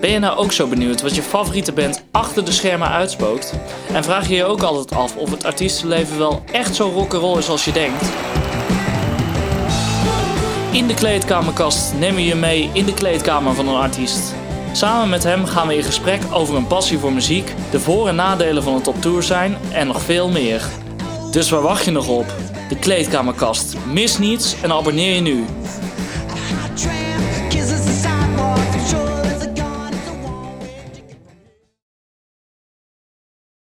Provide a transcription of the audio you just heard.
Ben je nou ook zo benieuwd wat je favoriete band achter de schermen uitspookt? En vraag je je ook altijd af of het artiestenleven wel echt zo rock'n'roll is als je denkt? In de kleedkamerkast nemen we je mee in de kleedkamer van een artiest. Samen met hem gaan we in gesprek over een passie voor muziek, de voor- en nadelen van een op tour zijn en nog veel meer. Dus waar wacht je nog op? De kleedkamerkast. Mis niets en abonneer je nu.